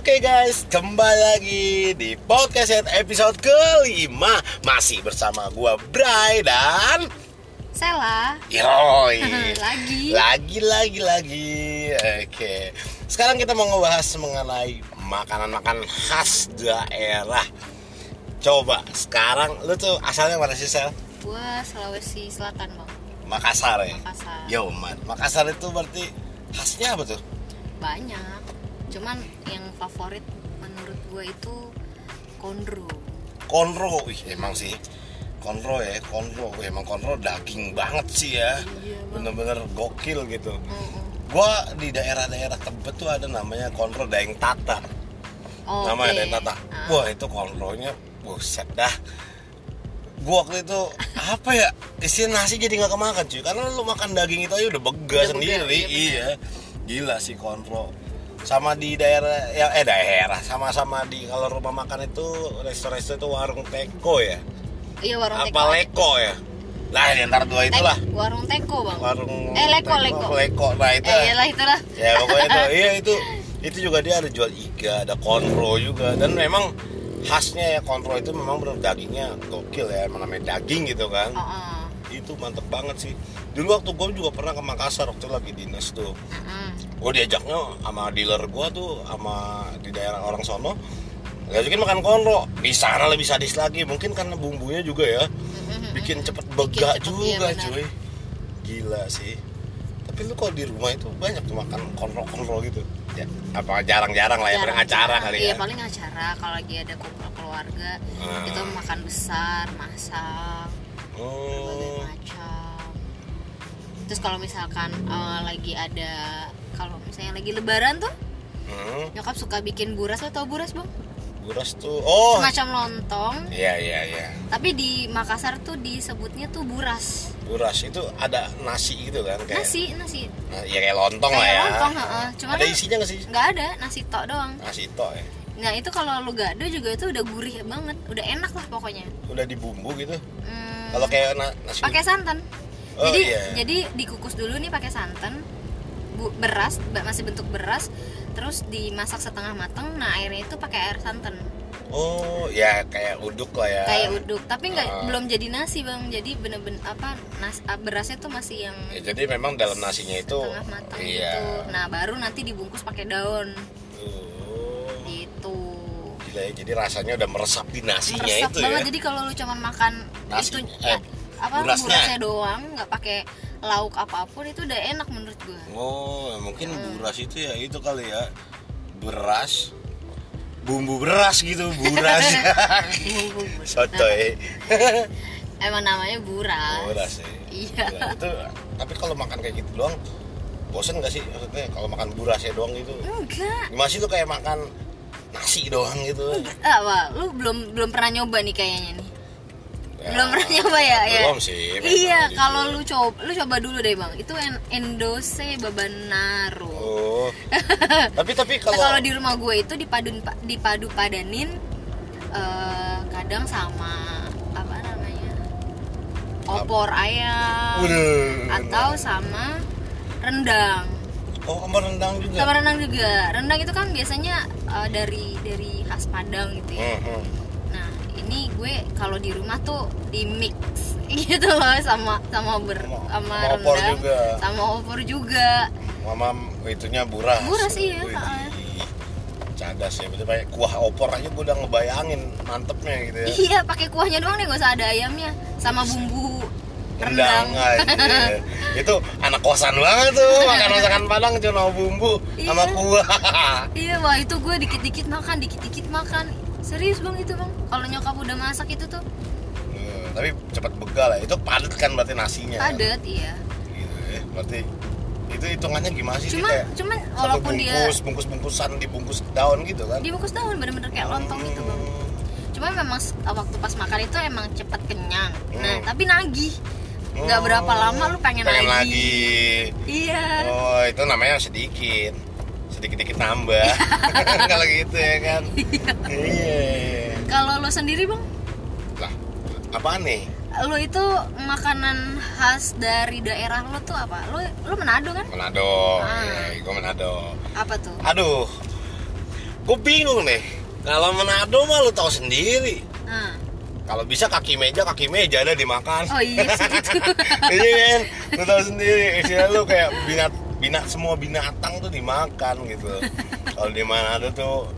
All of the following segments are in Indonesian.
Oke guys, kembali lagi di podcast episode kelima. Masih bersama gua Bray dan Sela. Yoi Lagi. Lagi, lagi, lagi. Oke. Sekarang kita mau ngebahas mengenai makanan-makanan khas daerah. Coba, sekarang lu tuh asalnya mana sih Sel? Gua Sulawesi Selatan bang. Makassar ya? Makassar. Yo man, Makassar itu berarti khasnya apa tuh? Banyak Cuman yang favorit menurut gua itu Kondro konro wih emang sih. Konro ya konro. Wih, emang konro daging banget sih ya. Iya, bener-bener gokil gitu. Mm-mm. gua di daerah-daerah Tebet tuh ada namanya konro daeng tata. Oke. namanya daeng tata. Ah. wah itu konronya buset dah. Gua waktu itu apa ya isi nasi jadi nggak kemakan cuy. Karena lu makan daging itu aja udah bega Udah sendiri. bega, iya iya. Gila sih konro sama di daerah ya eh daerah. Sama-sama di kalau rumah makan itu resto-resto itu warung teko ya. Iya warung apa Teko. leko ya? Lah di antara dua Tek- itulah. Warung Teko bang. Warung Eh, Leko, Teko, Leko. leko. Nah itu. Eh iyalah itulah. Ya pokoknya itu. Iya itu. Itu juga dia ada jual iga ada konro juga. Dan memang khasnya ya konro itu memang benar dagingnya gokil ya. Namanya daging gitu kan. Oh, oh. Itu mantep banget sih. Dulu waktu gue juga pernah ke Makassar waktu lagi dinas tuh. Mm-mm. gue diajaknya sama dealer gue tuh sama di daerah orang sono. Ngajakin makan konro. Di sana lebih sadis lagi. Mungkin karena bumbunya juga ya. Bikin cepet bega cepet, juga iya cuy. Gila sih. Tapi lu kalau di rumah itu banyak tuh makan konro-konro gitu. Ya apa jarang-jarang lah ya paling acara kali Iya ya paling acara. Kalau lagi ada kumpul keluarga Ah. Itu makan besar Masak oh. macam. Terus kalau misalkan eh, lagi ada kalau misalnya lagi lebaran tuh hmm, nyokap suka bikin buras lo tau buras bang? Buras tuh oh. Semacam lontong. Iya iya iya. Tapi di Makassar tuh disebutnya tuh buras. Buras itu ada nasi gitu kan kayak nasi nasi. Nah, ya kayak lontong lah kayak ya. lontong heeh. cuman ada isinya nggak sih? nggak ada nasi tok doang. Nasi to ya. Nah itu kalau lu gado juga itu udah gurih banget udah enak lah pokoknya. Udah dibumbu gitu? Hmm, kalau kayak na- nasi pakai santan. Oh, jadi iya. jadi dikukus dulu nih pakai santan bu, beras masih bentuk beras terus dimasak setengah matang nah airnya itu pakai air santan. Oh ya kayak uduk lah ya. Kayak uduk tapi nggak Ah. belum jadi nasi bang. Jadi bener-bener apa nas, ah, berasnya tuh masih yang Ya, jadi memang dalam nasinya itu setengah matang iya. gitu. Nah baru nanti dibungkus pakai daun. Gitu ya jadi rasanya udah meresap di nasinya meresap itu banget. ya. Jadi kalau lu cuma makan Nasi- itu eh, ya, apa burasnya. burasnya doang nggak pakai lauk apa pun itu udah enak menurut gua. Oh mungkin Hmm. buras itu ya itu kali ya. Beras bumbu beras gitu buras. Sotoy. Emang namanya buras. Buras ya. Iya. Gila, itu tapi kalau makan kayak gitu doang bosen gak sih? Maksudnya kalau makan burasnya doang gitu? Enggak. Masih tuh kayak makan nasi doang gitu. Apa? Lu belum belum pernah nyoba nih kayaknya nih. Ya, belum pernah nyoba ya ya? belum sih memang iya kalau lu coba lu coba dulu deh bang. Itu en- endose babanaro oh. Tapi tapi Nah, kalau kalau di rumah gue itu dipadu dipadu padanin eh, kadang sama apa namanya opor ayam Udah. atau sama rendang oh sama rendang juga? Sama rendang juga. Rendang itu kan biasanya eh, dari dari khas Padang gitu ya. Hmm. nah ini gue kalau di rumah tuh di mix gitu loh sama sama ber Sama- sama opor rendang. juga. sama opor juga. Mama itunya buras Buras, iya, ha-ha. cadas ya. Betul kayak kuah opor aja gue udah ngebayangin mantepnya gitu ya. Iya pakai kuahnya doang deh gak usah ada ayamnya. Sama bumbu rendang, aja. Itu anak kosan banget tuh makan masakan padang cuma bumbu sama Iya. kuah. Iya wah itu gue dikit-dikit makan dikit-dikit makan. Serius bang itu bang? Kalau nyokap udah masak itu tuh? Hmm, tapi cepat begal ya. Itu padat kan berarti nasinya padet iya. Gitu ya berarti itu hitungannya gimana sih? Cuma Dia kayak cuma satu walaupun dia bungkus bungkus bungkusan dibungkus daun gitu kan? Dibungkus daun bener-bener kayak lontong gitu bang. Hmm. cuma memang waktu pas makan itu emang cepet kenyang. Nah Hmm. tapi nagih nggak Oh, berapa lama lu pengen, pengen lagi. lagi. iya Oh, itu namanya sedikit. Sedikit-dikit nambah. Kalau gitu ya kan. Iya. kalau lo sendiri bang Lah, apaan nih? lo itu makanan khas dari daerah lo tuh apa lo lo Manado kan Manado. Ah. Iya, gue Manado. apa tuh Aduh. gue bingung nih kalau Manado mah lu tahu sendiri Ah. Kalau bisa kaki meja kaki meja ada dimakan. Oh iya sih gitu. Iya kan? Lu tahu sendiri istilah lu kayak binat binat semua binatang tuh dimakan gitu. Kalau di Manado tuh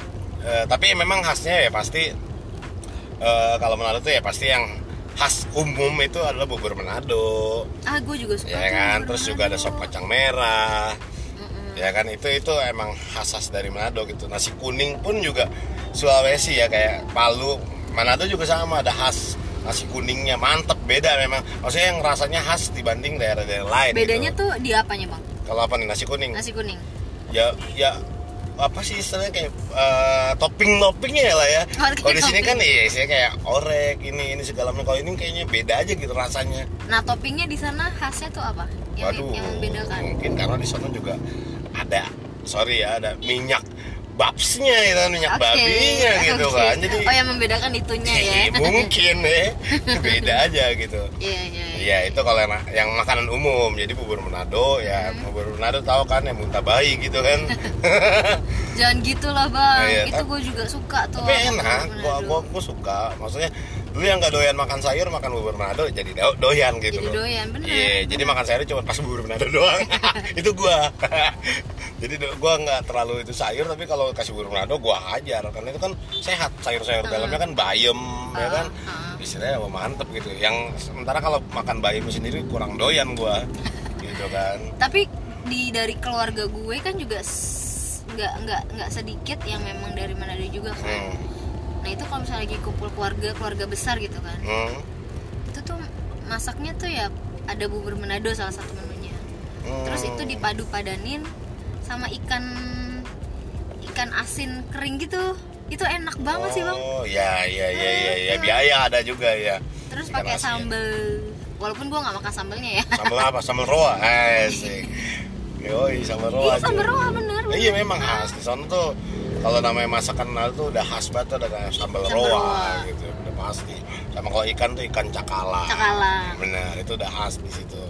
eh, tapi memang khasnya ya pasti eh, kalau Manado tuh ya pasti yang khas umum itu adalah bubur Manado. Ah gue juga suka ya kan? bubur terus juga ada Manado. sop kacang merah. Ya kan? Itu itu emang khas dari Manado gitu. Nasi kuning pun juga Sulawesi ya kayak Palu Manado juga sama ada khas nasi kuningnya mantep beda memang. Maksudnya yang rasanya khas dibanding daerah-daerah lain bedanya gitu. tuh di apanya bang? Kalau apa nih nasi kuning? Nasi kuning. Ya ya apa sih istilahnya kayak eh, topping toppingnya lah ya. Oh, kalau di sini kan iya istilahnya kayak orek ini ini segala macam. Kalau ini kayaknya beda aja gitu rasanya. Nah toppingnya di sana khasnya tuh apa? Yang Waduh, yang membedakan mungkin karena di sana juga ada sorry ya ada minyak babsnya itu minyak Oke, babinya gitu oke. kan. Jadi oh yang membedakan itunya ya. Mungkin ya beda aja gitu. Iya iya Iya itu kalau yang, yang makanan umum jadi bubur Manado ya Hmm. bubur Manado tahu kan yang muntah bayi gitu kan jangan gitulah bang Iya, itu gue juga suka tuh tapi enak Manado. gua, gua suka maksudnya dulu yang nggak doyan makan sayur makan bubur Manado jadi do- doyan gitu jadi loh. doyan bener Iya, jadi makan sayur cuma pas bubur Manado doang. itu gua. jadi gua nggak terlalu itu sayur tapi kalau kasih bubur Manado gua hajar karena itu kan sehat sayur-sayur dalamnya kan bayam ya kan. Istilahnya wah, mantep gitu. Yang sementara kalau makan bayam sendiri kurang doyan gua. gitu kan. tapi di dari keluarga gue kan juga nggak nggak nggak sedikit yang memang dari Manado juga kan Hmm. nah itu kalau misalnya lagi kumpul keluarga keluarga besar gitu kan Hmm. itu tuh masaknya tuh ya ada bubur Manado salah satu menunya Hmm. terus itu dipadu padanin sama ikan ikan asin kering gitu itu enak banget sih bang Oh, ya ya ya ya ya biaya ada juga ya. terus pakai sambel walaupun gua nggak makan sambelnya ya Sambal apa? Sambal roa. Eh, sih. Yoi, sambal roa. iya sambel cuy. roa bener, Ya, iya bener. memang khas di sana tuh kalau namanya masakan Manado tuh udah khas banget ada kayak sambal Sambal roa, roa. gitu udah pasti sama kalau ikan tuh ikan cakalang Cakalang. benar itu udah khas di situ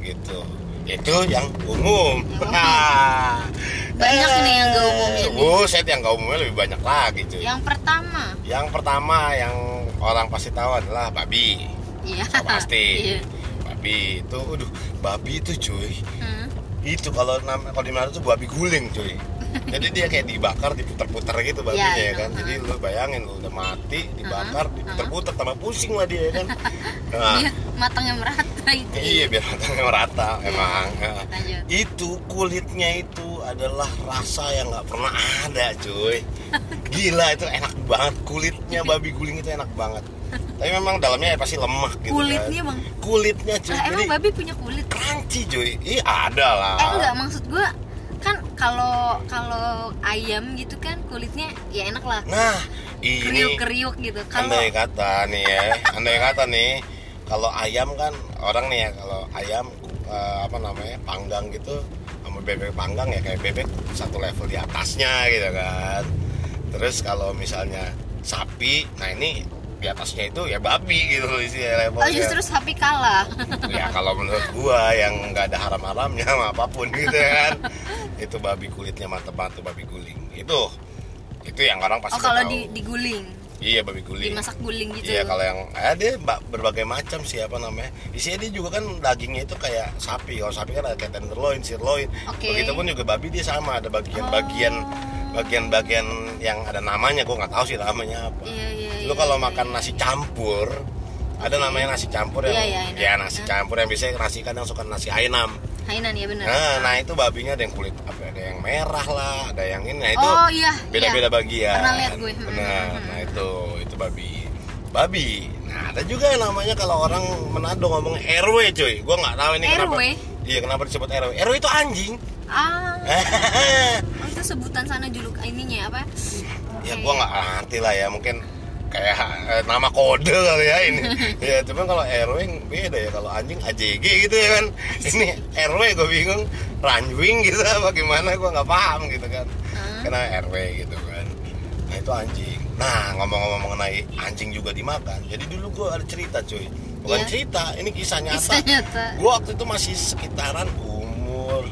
gitu itu yang umum. Banyak nih yang nggak umum ini. buset yang gak umumnya lebih banyak lagi cuy. Yang pertama. Yang pertama yang orang pasti tahu adalah babi. Iya. So, pasti. Iya. Babi itu aduh babi itu cuy. Hmm. itu kalau nama kalau di Manado tuh babi guling cuy jadi dia kayak dibakar diputer-puter gitu babinya Iya, ya kan? Iya. jadi lu bayangin lu udah mati dibakar diputer-puter tambah pusing lah dia ya kan? Nah, Iya, matangnya merata itu iya biar matangnya merata emang. Nah, lanjut. itu kulitnya itu adalah rasa yang nggak pernah ada cuy. Gila itu enak banget. Kulitnya babi guling itu enak banget. Tapi memang dalamnya ya pasti lemah gitu kulitnya kan. bang. Kulitnya cuy. Jadi emang babi punya kulit? crunchy cuy. Iya ada lah. Eh enggak maksud gua kan kalau kalau ayam gitu kan kulitnya ya enak lah Nah, ini kriuk-kriuk gitu kalau andai kata nih ya, andai kata nih, kalau ayam kan orang nih ya, kalau ayam eh, apa namanya panggang gitu, sama bebek panggang ya kayak bebek satu level di atasnya gitu kan. Terus kalau misalnya sapi, nah ini di atasnya itu ya babi gitu loh isi oh levelnya. justru sapi kalah ya kalau menurut gua yang nggak ada haram-haramnya sama apa pun gitu ya kan. itu babi kulitnya mantep banget tuh babi guling. Itu itu yang orang pasti oh kalau tahu. di diguling Iya babi guling. dimasak guling gitu Iya kalau yang eh, dia ba- berbagai macam sih apa namanya. Isinya dia juga kan dagingnya itu kayak sapi. Kalau sapi kan ada kayak tenderloin, sirloin. Oke. Begitupun juga babi dia sama ada bagian-bagian Oh. bagian-bagian yang ada namanya. Gue nggak tahu sih namanya apa. iya iya Lu iya, kalau iya. makan nasi campur ada namanya nasi campur yang Iya, iya, ya nasi campur yang biasanya nasi kan yang suka nasi Hainam. Hainan ya benar Nah, nah itu babinya ada yang kulit apa ada yang merah lah, ada yang ini. Nah, itu oh iya beda-beda iya. bagian. Pernah lihat gue. Benar. Hmm. Nah itu itu babi. Babi. Nah ada juga yang namanya kalau orang Manado ngomong RW cuy. Gua nggak tahu ini kenapa. RW? Iya kenapa disebut RW? RW itu anjing. ah ya oh, itu sebutan sana juluk ininya apa Oke. gua nggak ngerti lah ya mungkin kayak eh, nama kode kali ya ini. ya cuman kalau RW beda ya kalau anjing AJG gitu ya kan. Ini RW gue bingung. Ranjwing gitu apa gimana gua nggak paham gitu kan. Hmm. Karena RW gitu kan. Nah itu anjing. Nah ngomong-ngomong mengenai anjing juga dimakan. Jadi dulu gua ada cerita cuy. Bukan Iya. cerita, ini kisah nyata. Kisah nyata. Gua waktu itu masih sekitaran umur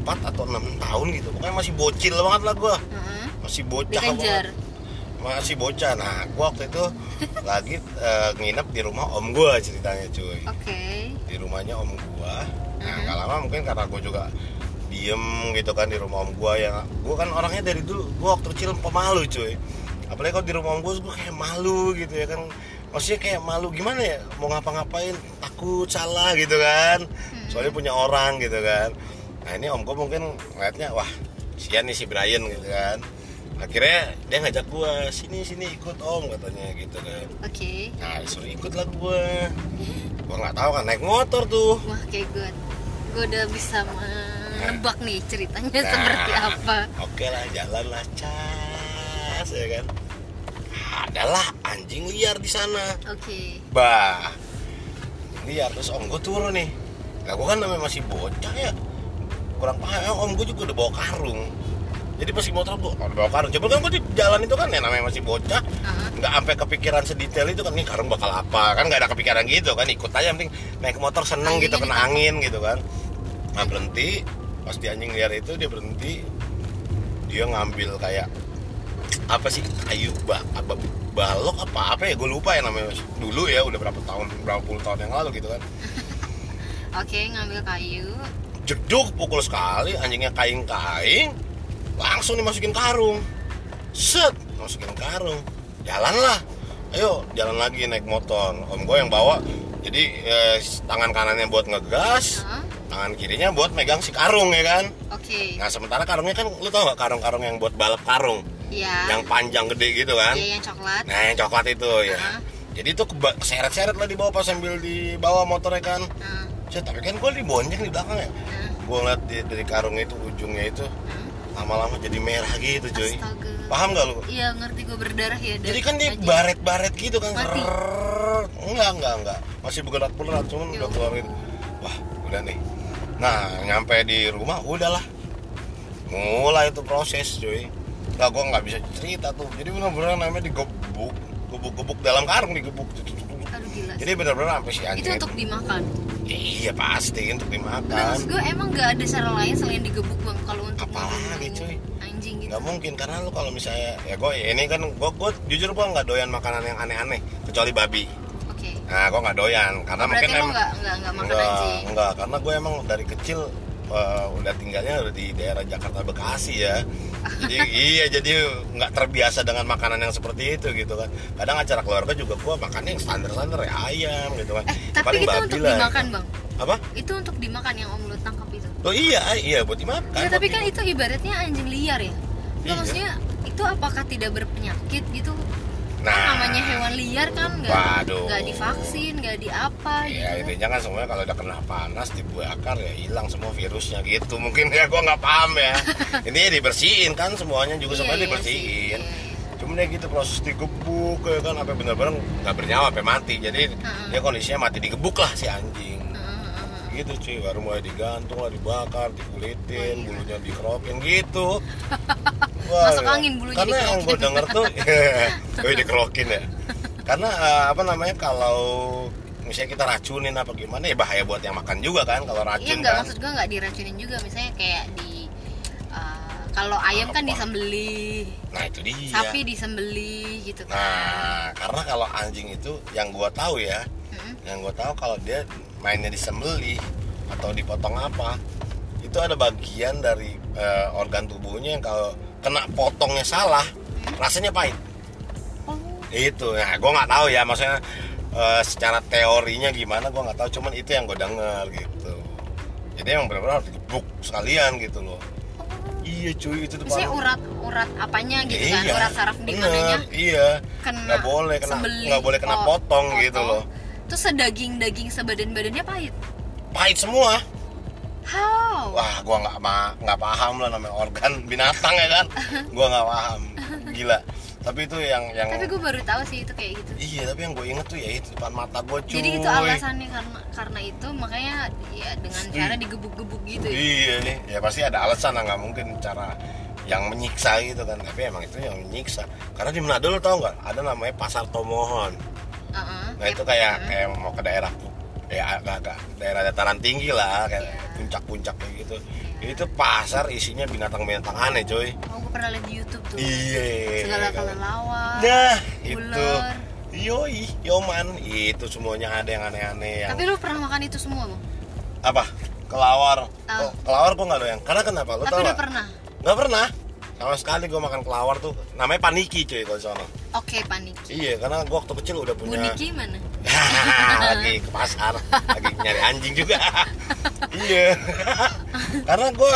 4 atau 6 tahun gitu. Pokoknya masih bocil banget lah gua Heeh. masih masih bocah Dikejar. banget. Masih bocah. Nah gua waktu itu lagi eh, nginep di rumah om gua ceritanya cuy. Oke. di rumahnya om gua. Nah Mhm. nggak lama mungkin karena gua juga diem gitu kan di rumah om gua. Yang gua kan orangnya dari dulu gua waktu kecil pemalu cuy. Apalagi kalau di rumah om gua gua kayak malu gitu ya kan. Maksudnya kayak malu gimana ya? Mau ngapa-ngapain? Takut salah gitu kan. Soalnya punya orang gitu kan. Nah ini om gua mungkin ngeliatnya wah sian nih si Brian gitu kan akhirnya dia ngajak gua sini sini ikut om katanya gitu kan Oke. Nah, disuruh ikut lah gue. Gue nggak tahu kan naik motor tuh. Wah, kayak gue. Gue udah bisa menebak nih ceritanya Nah, seperti apa. Oke lah, jalan lah cas ya kan. Adalah anjing liar di sana. Oke. Bah, liar terus om gue turun nih. Nah, gue kan namanya masih bocah ya. Kurang paham, om gue juga udah bawa karung. Jadi pas di motor udah bawa karung. Coba kan gue di jalan itu kan ya namanya masih bocah. Nggak sampai kepikiran sedetail itu kan nih karung bakal apa? Kan nggak ada kepikiran gitu kan ikut aja penting naik motor seneng gitu Anjingnya kena angin gitu kan. Nah berhenti. Pas di anjing liar itu dia berhenti. Dia ngambil kayak apa sih kayu apa balok apa apa ya gue lupa ya namanya. Dulu ya udah berapa tahun berapa puluh tahun yang lalu gitu kan. Oke, ngambil kayu. jeduk pukul sekali anjingnya kaing-kaing langsung dimasukin karung set masukin karung jalan lah ayo jalan lagi naik motor om gue yang bawa jadi eh, tangan kanannya buat ngegas Heeh. tangan kirinya buat megang si karung ya kan Oke. nah sementara karungnya kan lu tau gak karung-karung yang buat balap karung Iya. yang panjang gede gitu kan Iya, yang coklat. nah yang coklat itu ya Heeh. jadi itu seret-seret lah di bawah pas sambil di bawah motornya kan Heeh. Set, tapi kan gue dibonceng di belakang ya Heeh. gue ngeliat di, dari karung itu ujungnya itu Heeh. Lama-lama jadi merah gitu cuy. Astaga. paham gak lu? Iya, ngerti gue berdarah ya. jadi kan dia baret-baret gitu kan. Mati. Enggak enggak enggak masih bergerak-gerak cuman Ya udah keluar gitu wah udah nih. Nah nyampe di rumah udahlah. Mulai itu proses cuy. Nah gue nggak bisa cerita tuh. Jadi bener-bener namanya digebuk gebuk-gebuk dalam karung digebuk Aduh gila. jadi bener-bener sampai si anjing itu untuk dimakan. iya pasti untuk Nah, dimakan maksud gue emang gak ada cara lain selain digebuk bang kalau untuk Apalagi, cuy? anjing gitu. nggak mungkin karena lu kalau misalnya ya gue ini kan gue gue jujur gue nggak doyan makanan yang aneh-aneh kecuali babi Oke. nah gue nggak doyan karena Berarti mungkin emang nggak nggak makan enggak, anjing. enggak karena gue emang dari kecil eh, udah tinggalnya udah di daerah Jakarta Bekasi ya jadi iya jadi nggak terbiasa dengan makanan yang seperti itu gitu kan kadang acara keluarga juga gue makannya yang standar standar ya ayam gitu kan Eh, tapi Paling itu untuk lah, dimakan ya. bang. apa Itu untuk dimakan yang om lu tangkap itu. oh iya iya buat dimakan Ya, tapi kan dimakan. itu ibaratnya anjing liar ya. Iya. maksudnya itu apakah tidak berpenyakit gitu? Kan namanya hewan liar kan nggak Waduh. nggak divaksin, nggak di apa Ya gitu. intinya kan semuanya kalau udah kena panas dibakar ya hilang semua virusnya gitu. Mungkin ya gua nggak paham ya. Intinya dibersihin kan semuanya juga Iya, semuanya iya dibersihin. sih, iya, cuman ya gitu proses digebuk ya kan sampai bener-bener nggak bernyawa sampai mati. Jadi Heeh. dia kondisinya mati digebuk lah si anjing. Gitu cuy. Baru mulai digantung lah dibakar dikulitin Oh, iya. bulunya dikerokin gitu Masuk ya. angin bulunya karena yang gue denger tuh oh, dikerokin ya karena eh, apa namanya kalau misalnya kita racunin apa gimana ya bahaya buat yang makan juga kan kalau Iya racun nggak kan maksud gue nggak diracunin juga misalnya kayak di uh, kalau ayam kan Apa? disembelih, nah itu dia sapi disembelih gitu kan. nah karena kalau anjing itu yang gua tahu ya Mm-mm. yang gue tahu kalau dia mainnya disembelih atau dipotong apa itu ada bagian dari eh, organ tubuhnya yang kalau kena potongnya salah rasanya pahit. Oh, itu nah gue nggak tahu ya maksudnya eh, secara teorinya gimana gue nggak tahu cuman itu yang gue denger gitu. Jadi emang benar-benar harus digebuk sekalian gitu loh. Iya cuy itu tuh Misalnya paling- urat urat apanya gitu kan, Iya, urat saraf di mananya? iya. Kena nggak boleh kena boleh kena po- potong gitu loh. Terus sedaging daging sebadan badannya pahit. pahit semua How? Wah, gua nggak ma- nggak paham lah namanya organ binatang ya kan. Gua nggak paham. Gila. Tapi itu yang yang Tapi gue baru tahu sih itu kayak gitu. iya, tapi yang gue inget tuh ya itu depan mata gue cuy. Jadi itu alasannya karena karena itu makanya ya dengan cara digebuk-gebuk gitu ya. Iya nih, ya pasti ada alasan lah nggak mungkin cara yang menyiksa gitu kan. Tapi emang itu yang menyiksa. Karena di Manado lo tau nggak? Ada namanya pasar Tomohon. Heeh. Nah itu kayak Hmm. kayak mau ke daerah ya agak-agak daerah dataran tinggi lah kayak Iya. puncak-puncak kayak gitu itu pasar isinya binatang-binatang aneh coy Oh, gue pernah lihat di YouTube tuh. iya Segala kelelawar. nah itu ular. yoi yoman itu semuanya ada yang aneh-aneh yang Tapi lu pernah makan itu semua, Bang? apa kelawar Tahu. oh, kelawar gua nggak doyan karena kenapa lu Tapi tau udah nggak pernah. nggak pernah sama sekali gua makan kelawar tuh namanya paniki cuy kalau di Oke, paniki. iya karena gua waktu kecil udah punya Niki mana? lagi ke pasar lagi nyari anjing juga. Iya. Karena gue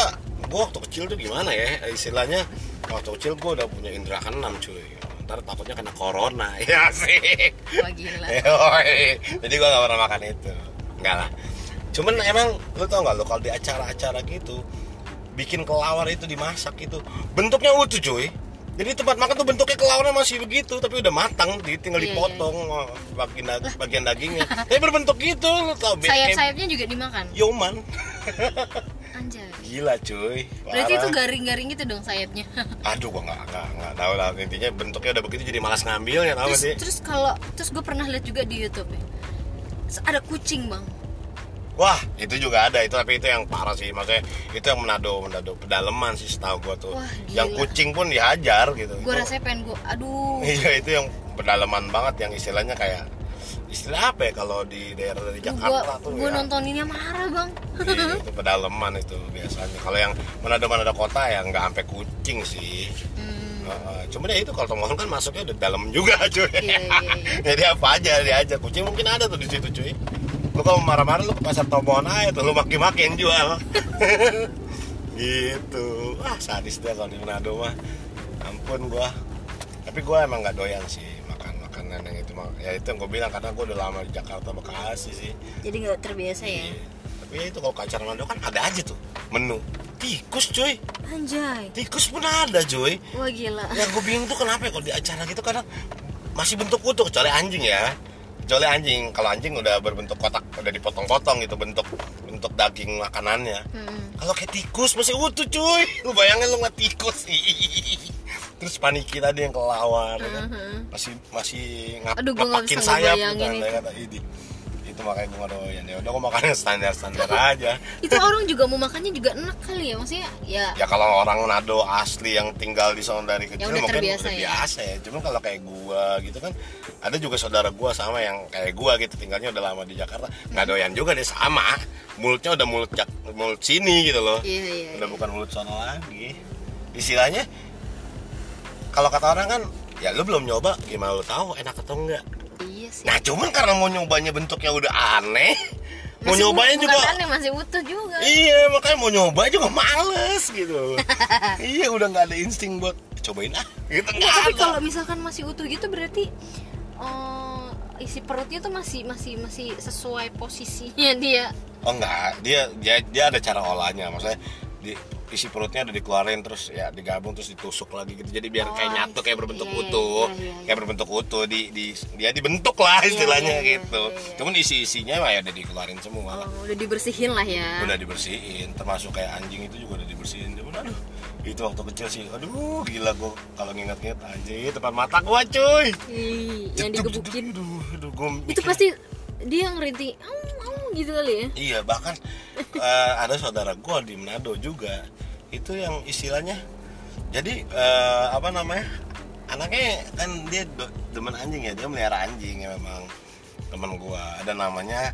gue waktu kecil tuh gimana ya istilahnya waktu kecil gue udah punya indera keenam cuy. Ntar takutnya kena corona ya sih. Wah, gila. jadi gue gak pernah makan itu. Enggak lah. Cuman emang lu tau gak lu kalau di acara-acara gitu bikin kelawar itu dimasak itu bentuknya utuh cuy jadi tempat makan tuh bentuknya kelawarnya masih begitu tapi udah matang di tinggal Iya, dipotong oh, bagian bagian dagingnya tapi berbentuk gitu lu tau Sayap-sayapnya juga dimakan. yoman Anjay. gila cuy Berarti itu Parah. garing-garing gitu dong sayapnya. aduh gua nggak nggak nggak tahu lah intinya bentuknya udah begitu jadi malas ngambilnya terus sih terus kalau terus gue pernah lihat juga di YouTube ya. Terus Ada kucing, Bang. Wah, itu juga ada itu tapi itu yang parah sih. Maksudnya itu yang menado menado pedalaman sih setahu gua tuh. Wah, gila. yang kucing pun dihajar gitu. Gue Itu- rasanya pengen gue aduh. Iya, itu yang pedalaman banget yang istilahnya kayak istilah apa ya kalau di daerah dari Jakarta tuh gue ya. nontoninnya marah, Bang. Iya, itu pedalaman itu biasanya. Kalau yang menado-menado kota ya nggak sampai kucing sih. Hmm, Heeh, cuman ya itu kalau tomohon kan masuknya udah dalam juga cuy. Iya, iya, iya. Jadi apa aja diajar kucing mungkin ada tuh di situ cuy. Lu kalau marah-marah lu ke pasar tomohon aja tuh lu maki-maki yang jual. gitu. Wah sadis dia kalau di Manado mah. Ampun gua. Tapi gua emang nggak doyan sih makan makanan yang itu. Ya itu yang gua bilang karena gua udah lama di Jakarta Bekasi sih. Jadi nggak terbiasa ya. Iya. Tapi itu kalau ke acara Manado kan ada aja tuh menu. Tikus cuy. Anjay. Tikus pun ada cuy Wah gila. yang gue bingung tuh kenapa ya kalau di acara gitu kadang masih bentuk utuh kecuali anjing ya kecuali anjing kalau anjing udah berbentuk kotak udah dipotong-potong gitu bentuk bentuk daging makanannya Hmm. kalau kayak tikus masih utuh cuy lu bayangin lu ngeliat tikus terus paniki tadi yang kelawar ya kan? Mhm. masih masih ngap Aduh, ngapakin sayap gitu itu. kata ini itu makanya gue gak doyan ya udah gue makannya standar standar aja Itu orang juga mau makannya juga enak kali ya. Maksudnya ya ya kalau orang Manado asli yang tinggal di sana dari kecil udah mungkin terbiasa udah ya. biasa ya. Cuma kalau kayak gua gitu kan ada juga saudara gua sama yang kayak gua gitu tinggalnya udah lama di Jakarta nggak doyan juga deh sama mulutnya udah mulut jak, mulut sini gitu loh Iya iya. udah bukan mulut sana lagi istilahnya kalau kata orang kan ya lu belum nyoba gimana lu tahu enak atau enggak Iya sih. nah cuman karena mau nyobanya bentuknya udah aneh mau Masih nyobanya bukan juga aneh, masih utuh juga. Iya makanya mau nyoba juga males gitu Iya udah nggak ada insting buat cobain ah gitu nggak tapi ada. kalau misalkan masih utuh gitu berarti eh, isi perutnya tuh masih masih masih sesuai posisinya dia. Oh enggak dia dia dia ada cara olahnya maksudnya di isi perutnya udah dikeluarin terus ya digabung terus ditusuk lagi gitu jadi biar Oh, kayak nyatu kayak iya, berbentuk iya, utuh iya, iya, iya. kayak berbentuk utuh di di dia dibentuk lah Iya, istilahnya iya, iya, gitu iya, iya. cuman isi isinya mah ya udah dikeluarin semua lah Oh, udah dibersihin lah ya. udah dibersihin termasuk kayak anjing itu juga udah dibersihin cuman aduh itu waktu kecil sih aduh gila gua kalau nginget-nginget anjing depan mata gua cuy Ih, yang digebukin. aduh, aduh, gua Itu pasti dia au gitu kali ya. Iya bahkan eh, ada saudara gua di Manado juga itu yang istilahnya jadi eh, apa namanya anaknya kan dia demen anjing ya dia melihara anjing ya memang temen gua ada namanya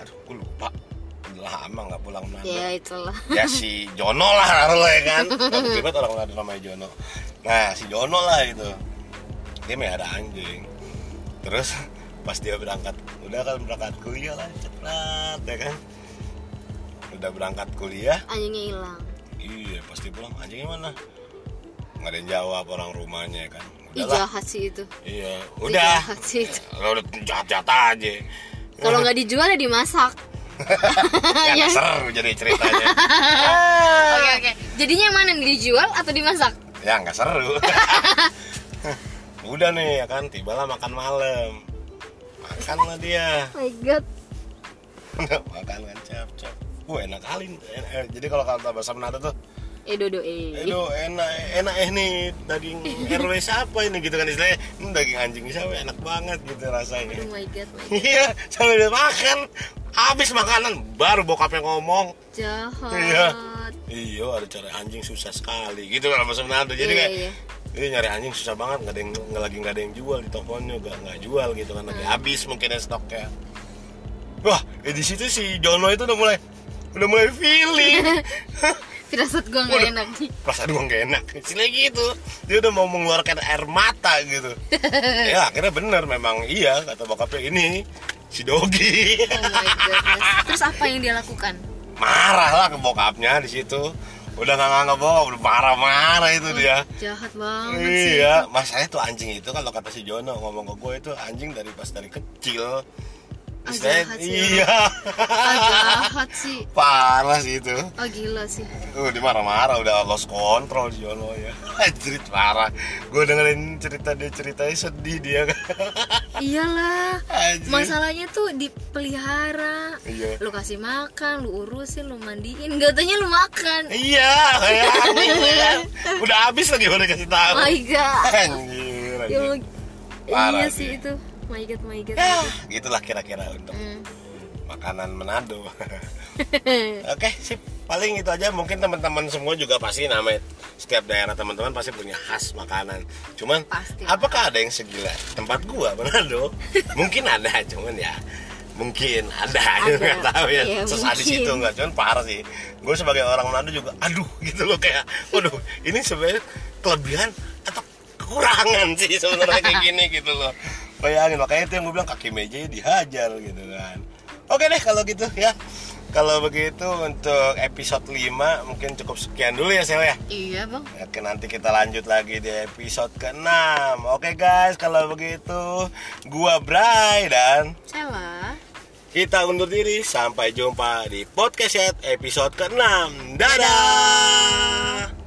aduh gua lupa udah lama nggak pulang Manado. Ya itulah. ya si Jono lah taruh ya kan tiba orang Manado namanya Jono. Nah si Jono lah itu. Dia melihara anjing. Terus pas dia berangkat udah kan berangkat kuliah lah cepet ya kan udah berangkat kuliah Anjingnya hilang. iya pasti pulang anjingnya mana nggak ada yang jawab orang rumahnya ya kan Ih udahlah jahat sih itu. iya Ih, udah jahat sih itu. lo udah jahat jahat aja Kalau nggak dijual ya dimasak. ya seru jadi ceritanya Oke oke. Jadinya yang mana nih dijual atau dimasak? ya nggak seru udah nih ya kan tibalah makan malam makan lah dia. Oh my god. makan kan cap cap Wah enak kali Eh, eh, jadi kalau kata bahasa Manado tuh Eh dodo eh. Aduh enak enak eh nih daging RW siapa ini? Gitu kan istilahnya. Ini daging anjing siapa? Enak banget gitu rasanya. Oh my god. iya sambil dia makan. Habis makanan baru bokapnya ngomong. Jahat. Iya. iya ada cari anjing susah sekali. Gitu kan sama Manado jadi Iya, kayak iya. ini nyari anjing susah banget nggak ada yang nggak lagi nggak ada yang jual di tokonya nggak nggak jual gitu kan Hmm. lagi habis mungkin ya stoknya. Wah eh, di situ si Jono itu udah mulai udah mulai feeling. Firasat gue nggak enak nih. perasaan gue gak enak. Sini gitu dia udah mau mengeluarkan air mata gitu. Ya akhirnya bener memang. Iya kata bokapnya ini si Dogi oh my goodness. Terus apa yang dia lakukan? Marah lah ke bokapnya di situ udah nggak nganggap bokap udah marah-marah itu dia. jahat banget sih. Iya masalahnya tuh anjing itu kalau kata si Jono ngomong ke gue itu anjing dari pas dari kecil Istilahnya- iya. ah, jahat sih parah sih itu. Oh gila sih. Uh, dia marah-marah udah lost control si Jono ya. Anjrit parah. Gue dengerin cerita dia ceritanya sedih dia. Iyalah. Anjir. masalahnya tuh dipelihara. Iya. Lu kasih makan lu urusin lu mandiin. Gak tanya lu makan. Iya kayak anjing, ya. Udah habis lagi udah kasih tahu. Oh my god. Anjir, Ya anjir. Allah. Parah iya sih. itu my god my god, Ya, gitulah kira-kira untuk Hmm. makanan Manado. Oke sip. Paling itu aja. Mungkin teman-teman semua juga pasti namanya setiap daerah teman-teman pasti punya khas makanan. Cuman Pasti. apakah ada yang segila tempat gua Manado? Mungkin ada cuman ya mungkin ada, Ada. nggak tahu ya. Iya, sesadis mungkin. itu nggak cuman parah sih. Gue sebagai orang Manado juga aduh gitu loh kayak waduh ini sebenarnya kelebihan atau kekurangan sih sebenarnya kayak gini gitu loh bayangin makanya itu yang gue bilang kaki meja dihajar gitu kan. Oke deh kalau gitu ya. Kalau begitu untuk episode 5 mungkin cukup sekian dulu ya Sel ya? Iya bang. Oke nanti kita lanjut lagi di episode ke-6 Oke guys kalau begitu Gua Bray dan Sela. kita undur diri. Sampai jumpa di podcast episode ke-6 Dadah